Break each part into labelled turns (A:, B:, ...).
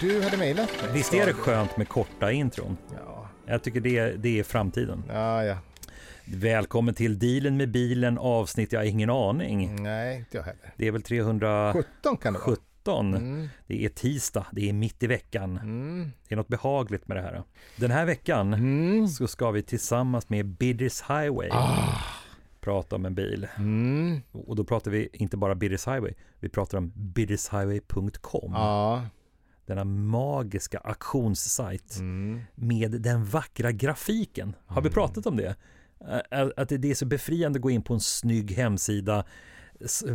A: Du hade mejlat mig.
B: Visst är det skönt med korta intron?
A: Ja,
B: Jag tycker det, det är framtiden.
A: ja, ja.
B: Välkommen till Dealen med bilen avsnitt, jag har ingen aning.
A: Nej, inte jag heller.
B: Det är väl 317.
A: 17 kan det vara. Mm.
B: Det är tisdag, det är mitt i veckan.
A: Mm.
B: Det är något behagligt med det här. Den här veckan
A: Mm.
B: så ska vi tillsammans med Bidders Highway prata om en bil.
A: Mm.
B: Och då pratar vi inte bara Bidders Highway, vi pratar om biddershighway.com.
A: Ja.
B: Denna magiska auktionssajt
A: Mm.
B: med den vackra grafiken. Har vi pratat om det? Att det är så befriande att gå in på en snygg hemsida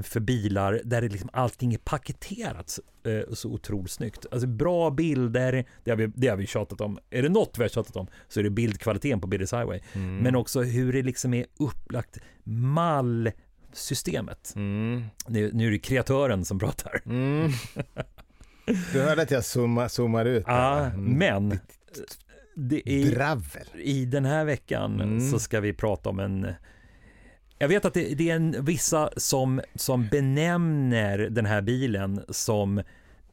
B: för bilar där det liksom allting är paketerat eh, så otroligt snyggt. Alltså bra bilder, det har, vi, det har vi tjatat om. Är det något vi har tjatat om så är det bildkvaliteten på Bidders Highway.
A: Mm.
B: Men också hur det liksom är upplagt mallsystemet.
A: Mm.
B: Nu, nu är det kreatören som pratar.
A: Mm. Du hörde att jag zooma, zoomar ut. Mm.
B: men det är, i den här veckan
A: Mm.
B: så ska vi prata om en jag vet att det, det är en, vissa som, som benämner den här bilen som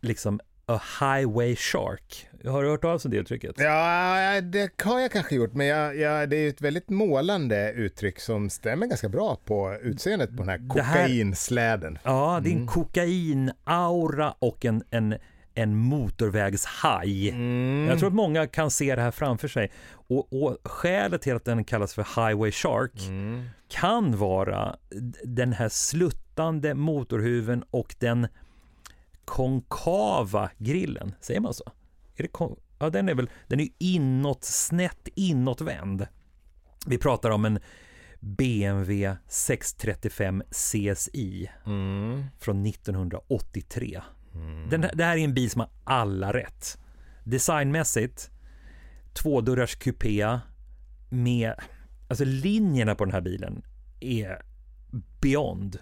B: liksom a highway shark. Har du hört talas om det uttrycket?
A: Ja, det har jag kanske gjort, men jag, jag, det är ett väldigt målande uttryck som stämmer ganska bra på utseendet på den här
B: Det här-
A: kokainsläden.
B: Ja, det är en
A: Mm.
B: kokainaura och en, en, en motorvägshaj.
A: Mm.
B: Jag tror att många kan se det här framför sig. Och, och skälet till att den kallas för highway shark
A: Mm.
B: kan vara den här sluttande motorhuven och den konkava grillen. Säger man så? Är det kon- ja, den är väl, den är inåt, snett inåtvänd. Vi pratar om en BMW 635 CSI
A: Mm.
B: från 1983. Den, det här är en bil som har alla rätt. Designmässigt, tvådörrars kupé med, alltså linjerna på den här bilen är beyond.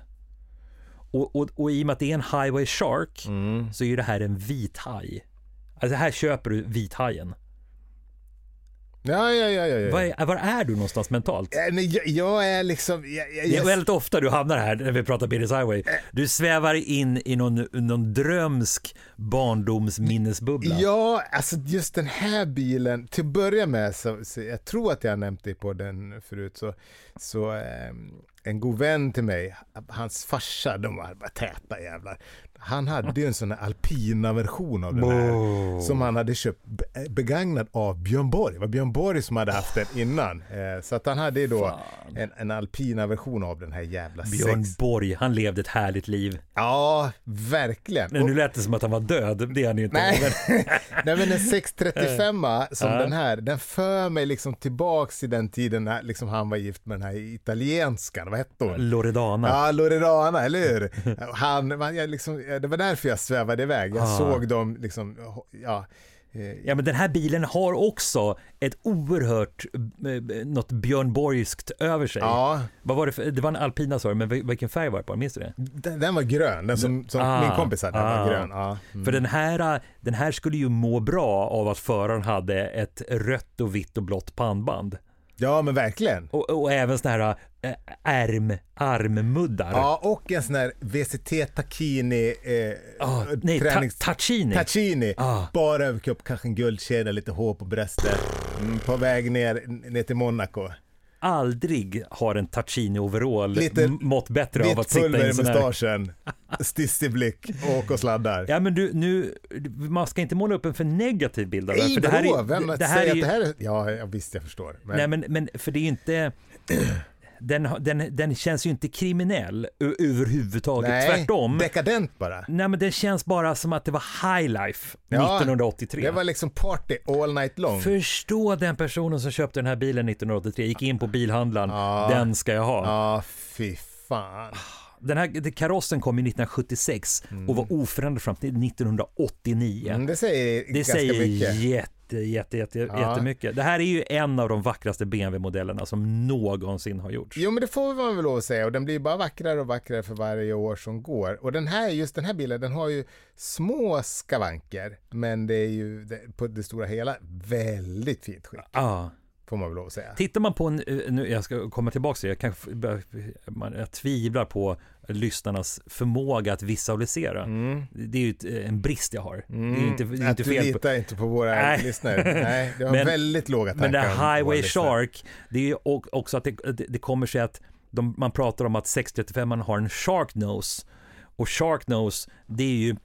B: Och, och, och i och med att det är en highway shark
A: Mm.
B: så är det här en vit haj. Alltså här köper du vithajen.
A: Ja, ja, ja, ja. ja.
B: Var, är, var är du någonstans mentalt?
A: Eh, nej, Jag, jag är liksom... Jag, jag,
B: Det är väldigt ofta du hamnar här när vi pratar Bidders Highway. Du svävar in i någon, någon drömsk barndomsminnesbubbla.
A: Ja, alltså just den här bilen, till att börja med, så, så jag tror att jag har nämnt det på den förut, så, så eh, en god vän till mig, hans farsa, de var bara täta jävlar. Han hade ju en sån här alpina version av den här, som han hade köpt be- begagnad av Björn Borg. Det var Björn Borg som hade haft den innan. Eh, så att han hade ju då en, en alpina version av den här jävla
B: Björn
A: sex...
B: Borg, han levde ett härligt liv.
A: Ja, verkligen.
B: Men nu lät det som att han var död, det är han ju inte.
A: Nej. Nej men en 635 som
B: Ja.
A: den här, den för mig liksom tillbaks till den tiden när liksom han var gift med den här italienskan, vad hette hon?
B: Loredana.
A: Ja, Loredana, eller hur? Han, man, jag liksom, det var därför jag svävade iväg. Jag
B: Ah.
A: såg dem liksom, ja. eh,
B: Ja men den här bilen har också ett oerhört, eh, något Björn Borgskt över sig.
A: Ja,
B: Vad var det för, det var en alpina sa men vil- vilken färg var det på? Minns du det?
A: den, den var grön, den som, som
B: Ah,
A: min kompis hade, den
B: ah.
A: var grön. Ja. Mm.
B: För den här, den här skulle ju må bra av att föraren hade ett rött och vitt och blått pannband.
A: Ja, men verkligen.
B: Och, och även såna här äh, ärm, armmuddar.
A: Ja, och en sån här VCT Tacchini eh,
B: Ah, nej, ta,
A: tränings...
B: Tacchini.
A: Tacchini,
B: Ah.
A: bara överkropp, kanske en guldkedja, lite hår på bröstet. Mm, på väg ner, ner till Monaco.
B: Aldrig har en m- mått bättre av att sitta i en sån här...
A: mustaschen, stissig blick, åk och sladdar.
B: Ja men du, nu, man ska inte måla upp en för negativ bild av det.
A: Nej,
B: För det här är,
A: Vem
B: det här
A: säger
B: är
A: att det här är... Ja, visst jag förstår. Men,
B: Nej men, men för det är inte... Den, den, den känns ju inte kriminell överhuvudtaget,
A: nej,
B: tvärtom.
A: dekadent bara.
B: Nej men den känns bara som att det var high life
A: Ja,
B: 1983.
A: Det var liksom party all night long.
B: Förstå den personen som köpte den här bilen 1983, gick in på bilhandlaren,
A: Ja.
B: den ska jag ha.
A: Ja, fy fan.
B: Den här karossen kom ju 1976 och var oförändrad fram till 1989.
A: Mm, det säger
B: Det
A: ganska
B: säger
A: mycket.
B: Jätte, jätte, jätte,
A: Ja.
B: jättemycket. Det här är ju en av de vackraste BMW-modellerna som någonsin har gjorts.
A: Jo men det får man väl lov att säga och den blir bara vackrare och vackrare för varje år som går. Och den här, just den här bilen, den har ju små skavanker men det är ju det, på det stora hela väldigt fint skick.
B: Ja.
A: Får man väl lov att säga.
B: Tittar man på en, eh, nu, jag ska komma tillbaka till det, jag, kan, jag tvivlar på lyssnarnas förmåga att visualisera.
A: Mm.
B: Det är ju ett, en brist jag har.
A: Mm.
B: Det är inte, det är
A: att
B: inte
A: du
B: fel på,
A: litar inte på våra
B: Nej.
A: lyssnare. Nej, du har
B: Men-
A: väldigt låga tankar
B: Men det Highway. Shark, det är ju också att det, det, det kommer sig att de, man pratar om att 635 man har en shark nose. Och shark nose, det är ju, eh,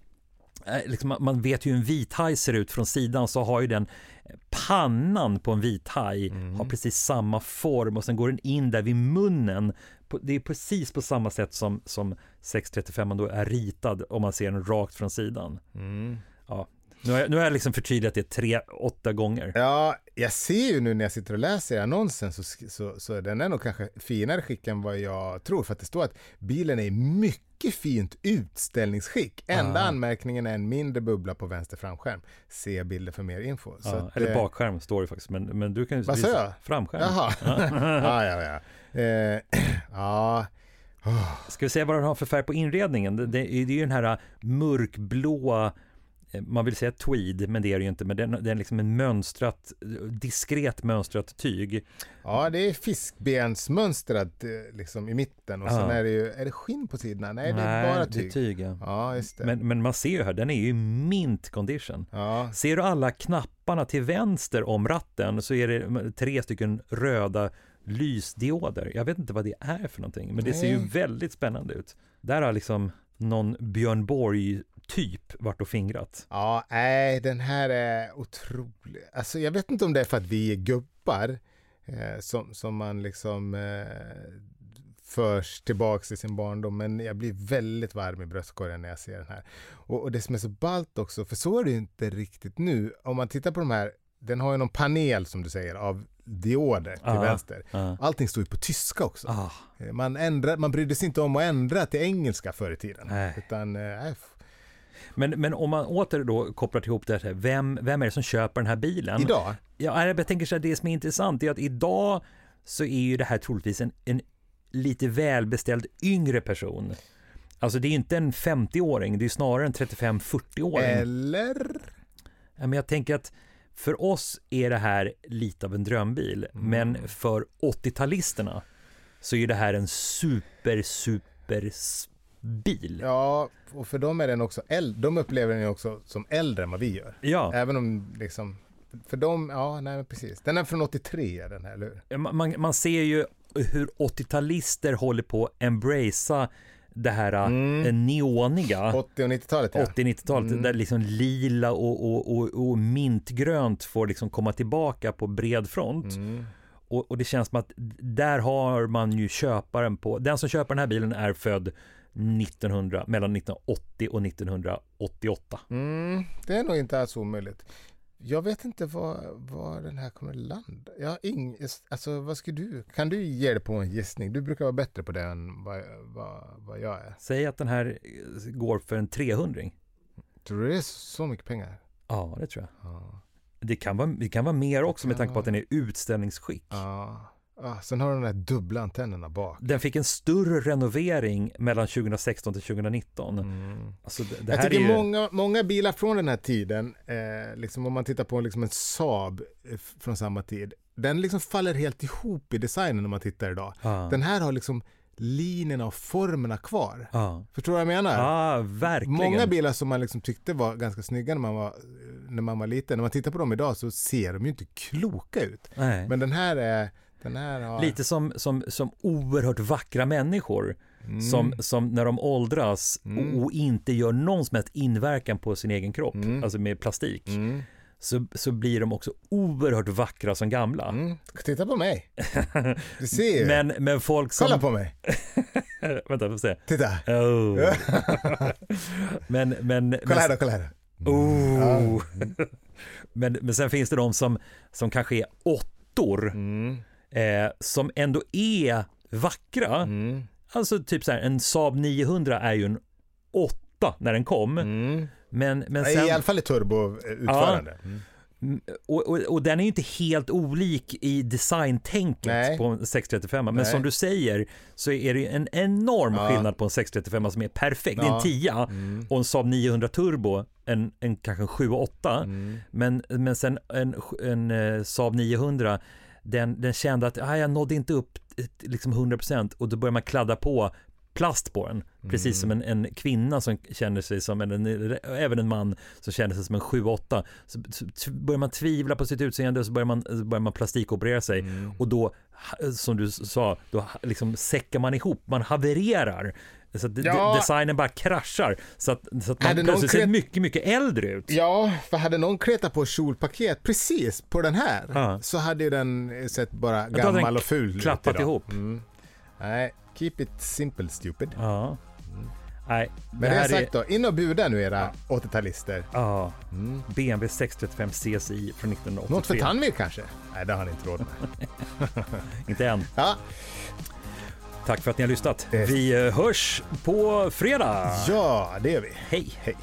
B: liksom, man- vet ju hur en vithaj ser ut från sidan så har ju den eh, pannan på en vithaj
A: Mm.
B: har precis samma form och sen går den in där vid munnen. Det är precis på samma sätt som, som 635 då är ritad om man ser den rakt från sidan.
A: Mm.
B: Nu har jag, nu har jag liksom förtydligat det tre, åtta gånger.
A: Ja, jag ser ju nu när jag sitter och läser i annonsen så, så, så den är nog kanske finare skick än vad jag tror. För att det står att bilen är i mycket fint utställningsskick. Enda
B: Ah.
A: anmärkningen är en mindre bubbla på vänster framskärm. Se bilder för mer info.
B: Ja,
A: att,
B: eller
A: eh,
B: bakskärm står det faktiskt, men, men du kan ju visa-? Framskärm.
A: Jaha. ja, ja, ja. Eh, ja.
B: Ska vi se vad den har för färg på inredningen? Det, det, det är ju den här mörkblåa, man vill säga tweed, men det är det ju inte, men den, den är liksom en mönstrat, diskret mönstrat tyg.
A: ja, det är fiskbensmönstrat eh, liksom i mitten och sen
B: Ja.
A: är det ju, är det skinn på sidorna? Nej, det är bara
B: det är
A: tyg.
B: tyg ja.
A: Ja, just det.
B: Men, men man ser ju här, den är ju mint condition.
A: Ja,
B: Ser du alla knapparna till vänster om ratten så är det tre stycken röda lysdioder. Jag vet inte vad det är för någonting, men det ser ju
A: Nej.
B: väldigt spännande ut. Där har liksom någon Björn Borg typ varit och fingrat.
A: Ja, nej, den här är otrolig. Alltså, jag vet inte om det är för att vi är gubbar eh, som, som man liksom eh, förs tillbaks i sin barndom, men jag blir väldigt varm i bröstkorgen när jag ser den här. Och, och det som är så ballt också, för så är det ju inte riktigt nu. Om man tittar på de här, den har ju någon panel som du säger av dioder till
B: Ja.
A: vänster.
B: Ja.
A: Allting står ju på tyska också.
B: Ah,
A: Eh, Man, ändrar, man brydde sig inte om att ändra till engelska förr i tiden.
B: Nej.
A: Utan, eh,
B: men, men om man åter då kopplar ihop det här, vem, vem är det som köper den här bilen?
A: idag,
B: Ja, jag tänker så här, det som är intressant är att idag så är ju det här troligtvis en, en lite välbeställd yngre person. Alltså det är inte en 50-åring, det är snarare en 35-40-åring.
A: eller?
B: Ja, men jag tänker att för oss är det här lite av en drömbil,
A: Mm.
B: men för 80-talisterna så är det här en super, super bil.
A: Ja, och för dem är den också äldre. De upplever den också som äldre än vad vi gör.
B: Ja,
A: Även om liksom, för dem, ja, nej men precis. Den är från 83 den här, eller hur?
B: man, man- ser ju hur 80-talister håller på att embracea det här
A: Mm.
B: mm. neoniga.
A: 80 och 90-talet ja.
B: 80-90-talet
A: Mm.
B: där liksom lila och, och, och, och mintgrönt får liksom komma tillbaka på bred front.
A: Mm.
B: Och, och det känns som att där har man ju köparen på, den som köper den här bilen är född 1900, mellan 1980 och 1988.
A: Mm, det är nog inte alls omöjligt. Jag vet inte var, var den här kommer landa. Jag har ing, alltså vad ska du, kan du ge dig på en gissning? Du brukar vara bättre på det än vad, vad, vad jag är.
B: Säg att den här eh, går för en 300
A: Tror du det är så mycket pengar?
B: Ja, det tror jag.
A: Ja.
B: Det kan vara, det kan vara mer också med tanke på att den är utställningsskick.
A: ja. Ah, sen har den där dubbla antennerna bak.
B: Den fick en större renovering mellan 2016 till 2019.
A: Mm.
B: Alltså det, det
A: Jag
B: här
A: tycker
B: är ju...
A: många, många bilar från den här tiden, eh, liksom om man tittar på liksom en Saab eh, från samma tid, den liksom faller helt ihop i designen om man tittar idag.
B: Ja.
A: Den här har liksom linjerna och formerna kvar.
B: Ja.
A: Förstår du vad jag menar?
B: ja, verkligen.
A: Många bilar som man liksom tyckte var ganska snygga när man var, när man var liten, när man tittar på dem idag så ser de ju inte kloka ut.
B: Nej.
A: Men den här är, här har...
B: Lite som, som, som oerhört vackra människor
A: Mm.
B: som, som när de åldras
A: Mm.
B: och, och inte gör någon som helst inverkan på sin egen kropp,
A: Mm.
B: alltså med plastik,
A: Mm.
B: så, så blir de också oerhört vackra som gamla.
A: Mm. Titta på mig. Du ser ju.
B: Men, men folk som...
A: Kolla på mig.
B: Vänta, får se.
A: Titta.
B: Oh. men, men,
A: Kolla här då, kolla här då.
B: Oh. men, men sen finns det de som, som kanske är åttor,
A: Mm.
B: Eh, som ändå är vackra.
A: Mm.
B: Alltså typ så här, en Saab 900 är ju en åtta när den kom.
A: Mm.
B: Men, men
A: I
B: sen,
A: alla fall i turboutförande. Mm.
B: och, och, och den är ju inte helt olik i designtänket
A: Nej.
B: på en 635. Men
A: Nej.
B: som du säger så är det en enorm
A: Ja.
B: skillnad på en 635 som är perfekt. Det är
A: Ja.
B: en 10
A: Mm.
B: och en Saab 900 turbo, en, en kanske en 7-8.
A: Mm.
B: Men, men sen en, en eh, Saab 900, den, den kände att ah, jag nådde inte upp liksom 100% och då börjar man kladda på plast på den. Precis som en, en kvinna som känner sig som en, en, även en man som känner sig som en 7-8. Så, så, börjar man tvivla på sitt utseende och så börjar man, så börjar man plastikoperera sig. Och då, som du sa, då liksom säckar man ihop, man havererar. Så att
A: Ja.
B: de- designen bara kraschar. Så att, så att man
A: Hade
B: plötsligt ser
A: kret-
B: mycket, mycket äldre ut.
A: Ja, för hade någon kletat på kjolpaket precis på den här
B: Ja.
A: så hade ju den sett bara gammal och ful ut
B: klappat ihop.
A: Mm. Nej, keep it simple stupid.
B: Ja. Nej, det
A: Men det
B: är...
A: sagt då, in och buda nu era 80-talister.
B: Ja, BMW 635 CSI från 1983.
A: Mm. Något för Tanvir kanske? Nej, det har ni inte råd med.
B: Inte än.
A: Ja,
B: Tack för att ni har lyssnat.
A: Det-
B: Vi eh, hörs på fredag.
A: ja det gör vi.
B: Hej!
A: Hej.